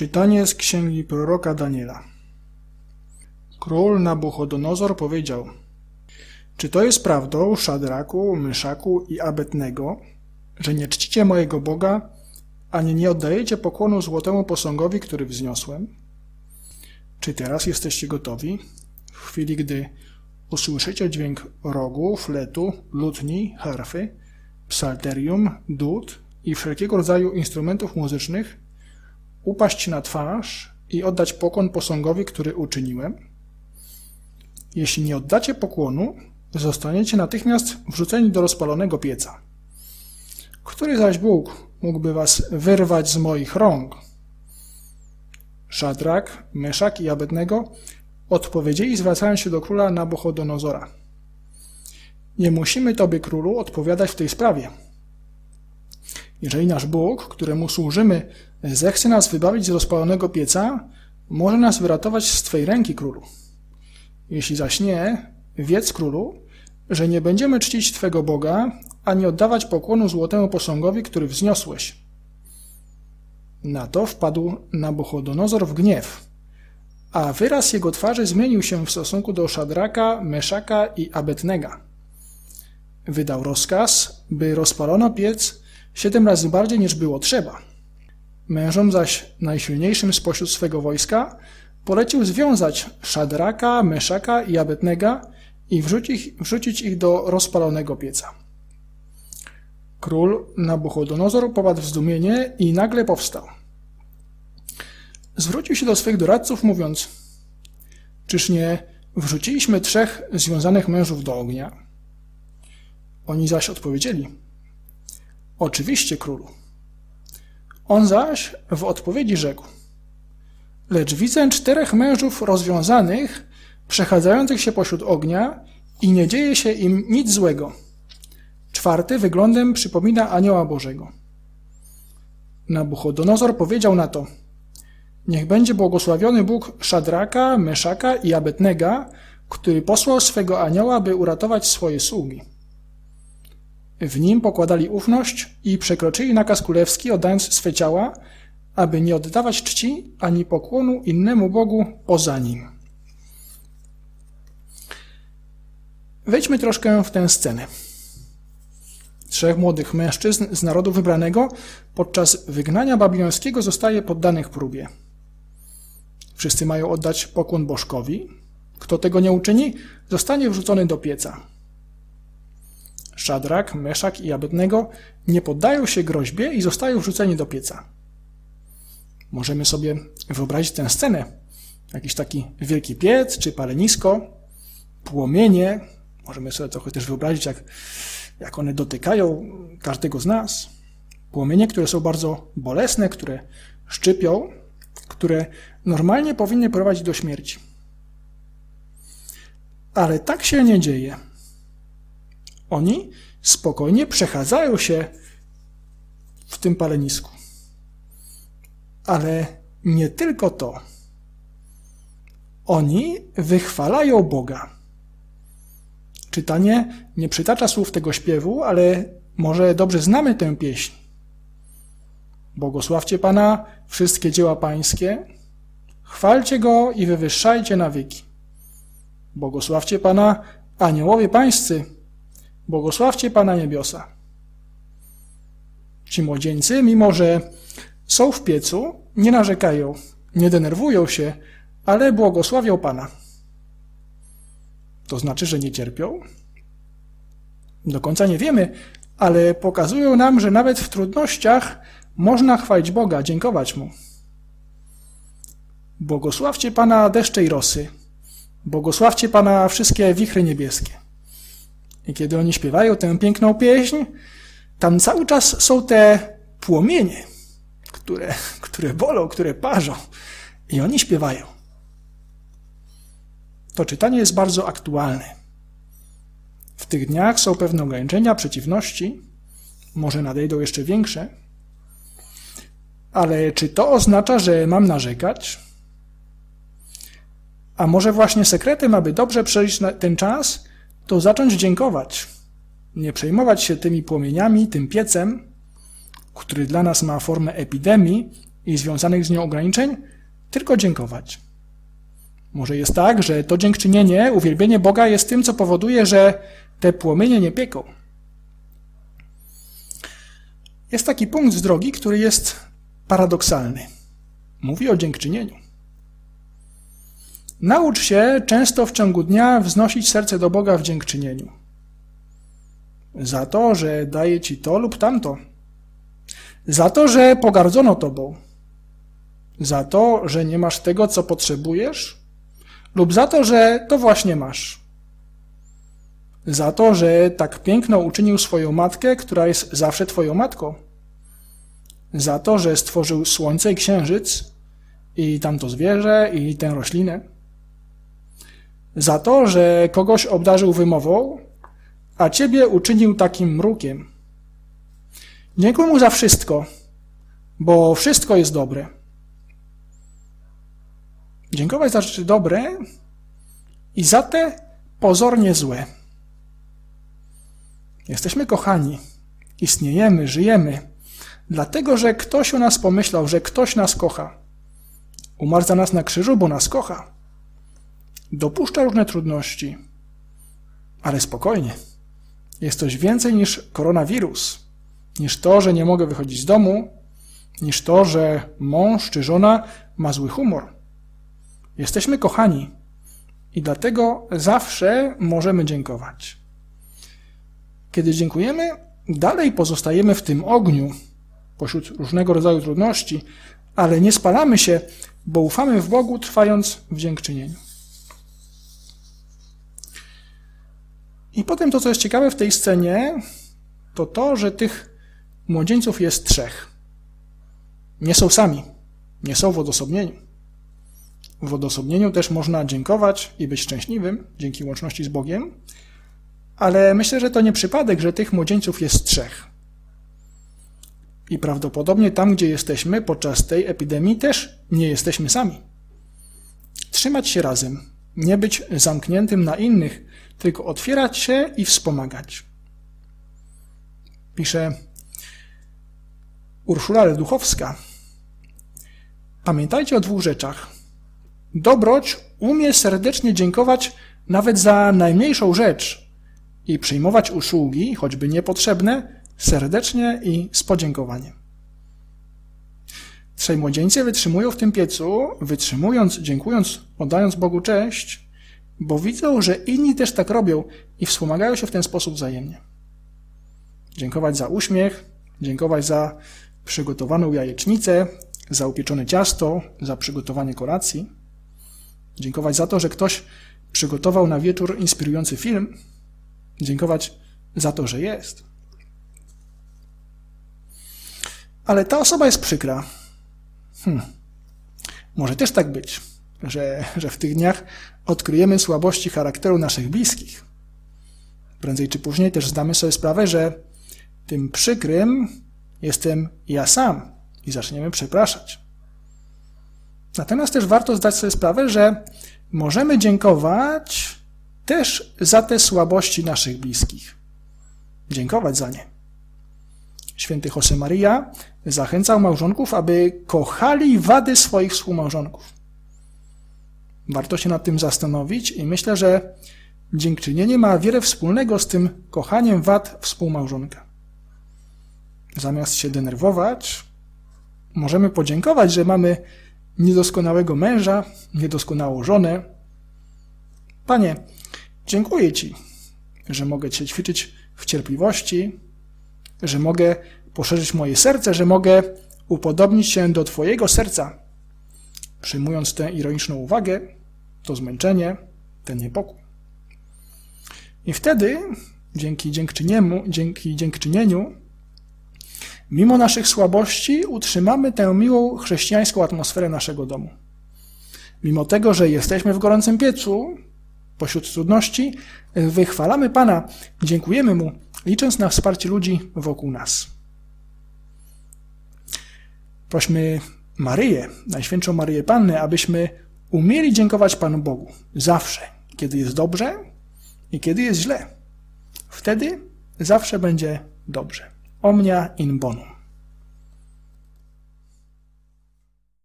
Czytanie z księgi proroka Daniela. Król Nabuchodonozor powiedział: Czy to jest prawdą, Szadraku, Myszaku i Abetnego, że nie czcicie mojego Boga, ani nie oddajecie pokłonu złotemu posągowi, który wzniosłem? Czy teraz jesteście gotowi, w chwili gdy usłyszycie dźwięk rogu, fletu, lutni, harfy, psalterium, dud i wszelkiego rodzaju instrumentów muzycznych, upaść na twarz i oddać pokłon posągowi, który uczyniłem? Jeśli nie oddacie pokłonu, zostaniecie natychmiast wrzuceni do rozpalonego pieca. Który zaś Bóg mógłby was wyrwać z moich rąk? Szadrak, Meszak i Abednego odpowiedzieli zwracając się do króla Nabuchodonozora. Nie musimy Tobie, królu, odpowiadać w tej sprawie. Jeżeli nasz Bóg, któremu służymy, zechce nas wybawić z rozpalonego pieca, może nas wyratować z Twej ręki, królu. Jeśli zaś nie, wiedz, królu, że nie będziemy czcić Twego Boga, ani oddawać pokłonu złotemu posągowi, który wzniosłeś. Na to wpadł Nabuchodonozor w gniew, a wyraz jego twarzy zmienił się w stosunku do Szadraka, Meszaka i Abetnega. Wydał rozkaz, by rozpalono piec siedem razy bardziej niż było trzeba. Mężom zaś najsilniejszym spośród swego wojska polecił związać Szadraka, Meszaka i Abetnega i wrzucić, wrzucić ich do rozpalonego pieca. Król Nabuchodonozor popadł w zdumienie i nagle powstał. Zwrócił się do swych doradców, mówiąc: Czyż nie wrzuciliśmy trzech związanych mężów do ognia? Oni zaś odpowiedzieli: Oczywiście, królu. On zaś w odpowiedzi rzekł: Lecz widzę czterech mężów rozwiązanych, przechadzających się pośród ognia i nie dzieje się im nic złego. Czwarty wyglądem przypomina anioła Bożego. Nabuchodonozor powiedział na to: Niech będzie błogosławiony Bóg Szadraka, Meszaka i Abetnega, który posłał swego anioła, by uratować swoje sługi. W nim pokładali ufność i przekroczyli nakaz królewski, oddając swe ciała, aby nie oddawać czci ani pokłonu innemu Bogu poza nim. Wejdźmy troszkę w tę scenę. Trzech młodych mężczyzn z narodu wybranego podczas wygnania babilońskiego zostaje poddanych próbie. Wszyscy mają oddać pokłon bożkowi. Kto tego nie uczyni, zostanie wrzucony do pieca. Szadrak, Meszak i Abednego nie poddają się groźbie i zostają wrzuceni do pieca. Możemy sobie wyobrazić tę scenę. Jakiś taki wielki piec czy palenisko, płomienie. Możemy sobie trochę też wyobrazić, jak, jak one dotykają każdego z nas. Płomienie, które są bardzo bolesne, które szczypią, które normalnie powinny prowadzić do śmierci. Ale tak się nie dzieje. Oni spokojnie przechadzają się w tym palenisku. Ale nie tylko to. Oni wychwalają Boga. Czytanie nie przytacza słów tego śpiewu, ale może dobrze znamy tę pieśń. Błogosławcie Pana wszystkie dzieła Pańskie, chwalcie Go i wywyższajcie na wieki. Błogosławcie Pana aniołowie Pańscy, błogosławcie Pana niebiosa. Ci młodzieńcy, mimo że są w piecu, nie narzekają, nie denerwują się, ale błogosławią Pana. To znaczy, że nie cierpią? Do końca nie wiemy, ale pokazują nam, że nawet w trudnościach można chwalić Boga, dziękować Mu. Błogosławcie Pana deszcze i rosy. Błogosławcie Pana wszystkie wichry niebieskie. I kiedy oni śpiewają tę piękną pieśń, tam cały czas są te płomienie, które, które bolą, które parzą. I oni śpiewają. To czytanie jest bardzo aktualne. W tych dniach są pewne ograniczenia, przeciwności, może nadejdą jeszcze większe. Ale czy to oznacza, że mam narzekać? A może właśnie sekretem, aby dobrze przejść ten czas, to zacząć dziękować. Nie przejmować się tymi płomieniami, tym piecem, który dla nas ma formę epidemii i związanych z nią ograniczeń, tylko dziękować. Może jest tak, że to dziękczynienie, uwielbienie Boga jest tym, co powoduje, że te płomienie nie pieką. Jest taki punkt z drogi, który jest paradoksalny. Mówi o dziękczynieniu. Naucz się często w ciągu dnia wznosić serce do Boga w dziękczynieniu. Za to, że daje ci to lub tamto. Za to, że pogardzono tobą. Za to, że nie masz tego, co potrzebujesz, lub za to, że to właśnie masz. Za to, że tak piękno uczynił swoją matkę, która jest zawsze twoją matką. Za to, że stworzył słońce i księżyc, i tamto zwierzę, i tę roślinę. Za to, że kogoś obdarzył wymową, a ciebie uczynił takim mrukiem. Dziękuję mu za wszystko, bo wszystko jest dobre. Dziękować za rzeczy dobre i za te pozornie złe. Jesteśmy kochani, istniejemy, żyjemy, dlatego że ktoś o nas pomyślał, że ktoś nas kocha. Umarł za nas na krzyżu, bo nas kocha. Dopuszcza różne trudności, ale spokojnie. Jest coś więcej niż koronawirus, niż to, że nie mogę wychodzić z domu, niż to, że mąż czy żona ma zły humor. Jesteśmy kochani i dlatego zawsze możemy dziękować. Kiedy dziękujemy, dalej pozostajemy w tym ogniu pośród różnego rodzaju trudności, ale nie spalamy się, bo ufamy w Bogu, trwając w dziękczynieniu. I potem to, co jest ciekawe w tej scenie, to to, że tych młodzieńców jest trzech. Nie są sami, nie są w odosobnieniu. W odosobnieniu też można dziękować i być szczęśliwym dzięki łączności z Bogiem, ale myślę, że to nie przypadek, że tych młodzieńców jest trzech. I prawdopodobnie tam, gdzie jesteśmy podczas tej epidemii, też nie jesteśmy sami. Trzymać się razem, nie być zamkniętym na innych, tylko otwierać się i wspomagać. Pisze Urszula Leduchowska. Pamiętajcie o dwóch rzeczach. Dobroć umie serdecznie dziękować nawet za najmniejszą rzecz i przyjmować usługi, choćby niepotrzebne, serdecznie i z podziękowaniem. Trzej młodzieńcy wytrzymują w tym piecu, wytrzymując, dziękując, oddając Bogu cześć, bo widzą, że inni też tak robią i wspomagają się w ten sposób wzajemnie. Dziękować za uśmiech, dziękować za przygotowaną jajecznicę, za upieczone ciasto, za przygotowanie kolacji. Dziękować za to, że ktoś przygotował na wieczór inspirujący film. Dziękować za to, że jest. Ale ta osoba jest przykra. Hmm. Może też tak być, że, że w tych dniach odkryjemy słabości charakteru naszych bliskich. Prędzej czy później też zdamy sobie sprawę, że tym przykrym jestem ja sam i zaczniemy przepraszać. Natomiast też warto zdać sobie sprawę, że możemy dziękować też za te słabości naszych bliskich. Dziękować za nie. Święty Josemaria zachęcał małżonków, aby kochali wady swoich współmałżonków. Warto się nad tym zastanowić i myślę, że dziękczynienie ma wiele wspólnego z tym kochaniem wad współmałżonka. Zamiast się denerwować, możemy podziękować, że mamy niedoskonałego męża, niedoskonałą żonę. Panie, dziękuję Ci, że mogę Cię ćwiczyć w cierpliwości, że mogę poszerzyć moje serce, że mogę upodobnić się do Twojego serca, przyjmując tę ironiczną uwagę, to zmęczenie, ten niepokój. I wtedy, dzięki dziękczynieniu, dzięki dziękczynieniu, mimo naszych słabości, utrzymamy tę miłą chrześcijańską atmosferę naszego domu. Mimo tego, że jesteśmy w gorącym piecu, pośród trudności, wychwalamy Pana, dziękujemy Mu, licząc na wsparcie ludzi wokół nas. Prośmy Maryję, Najświętszą Maryję Pannę, abyśmy umieli dziękować Panu Bogu zawsze, kiedy jest dobrze i kiedy jest źle. Wtedy zawsze będzie dobrze. Omnia in bonum.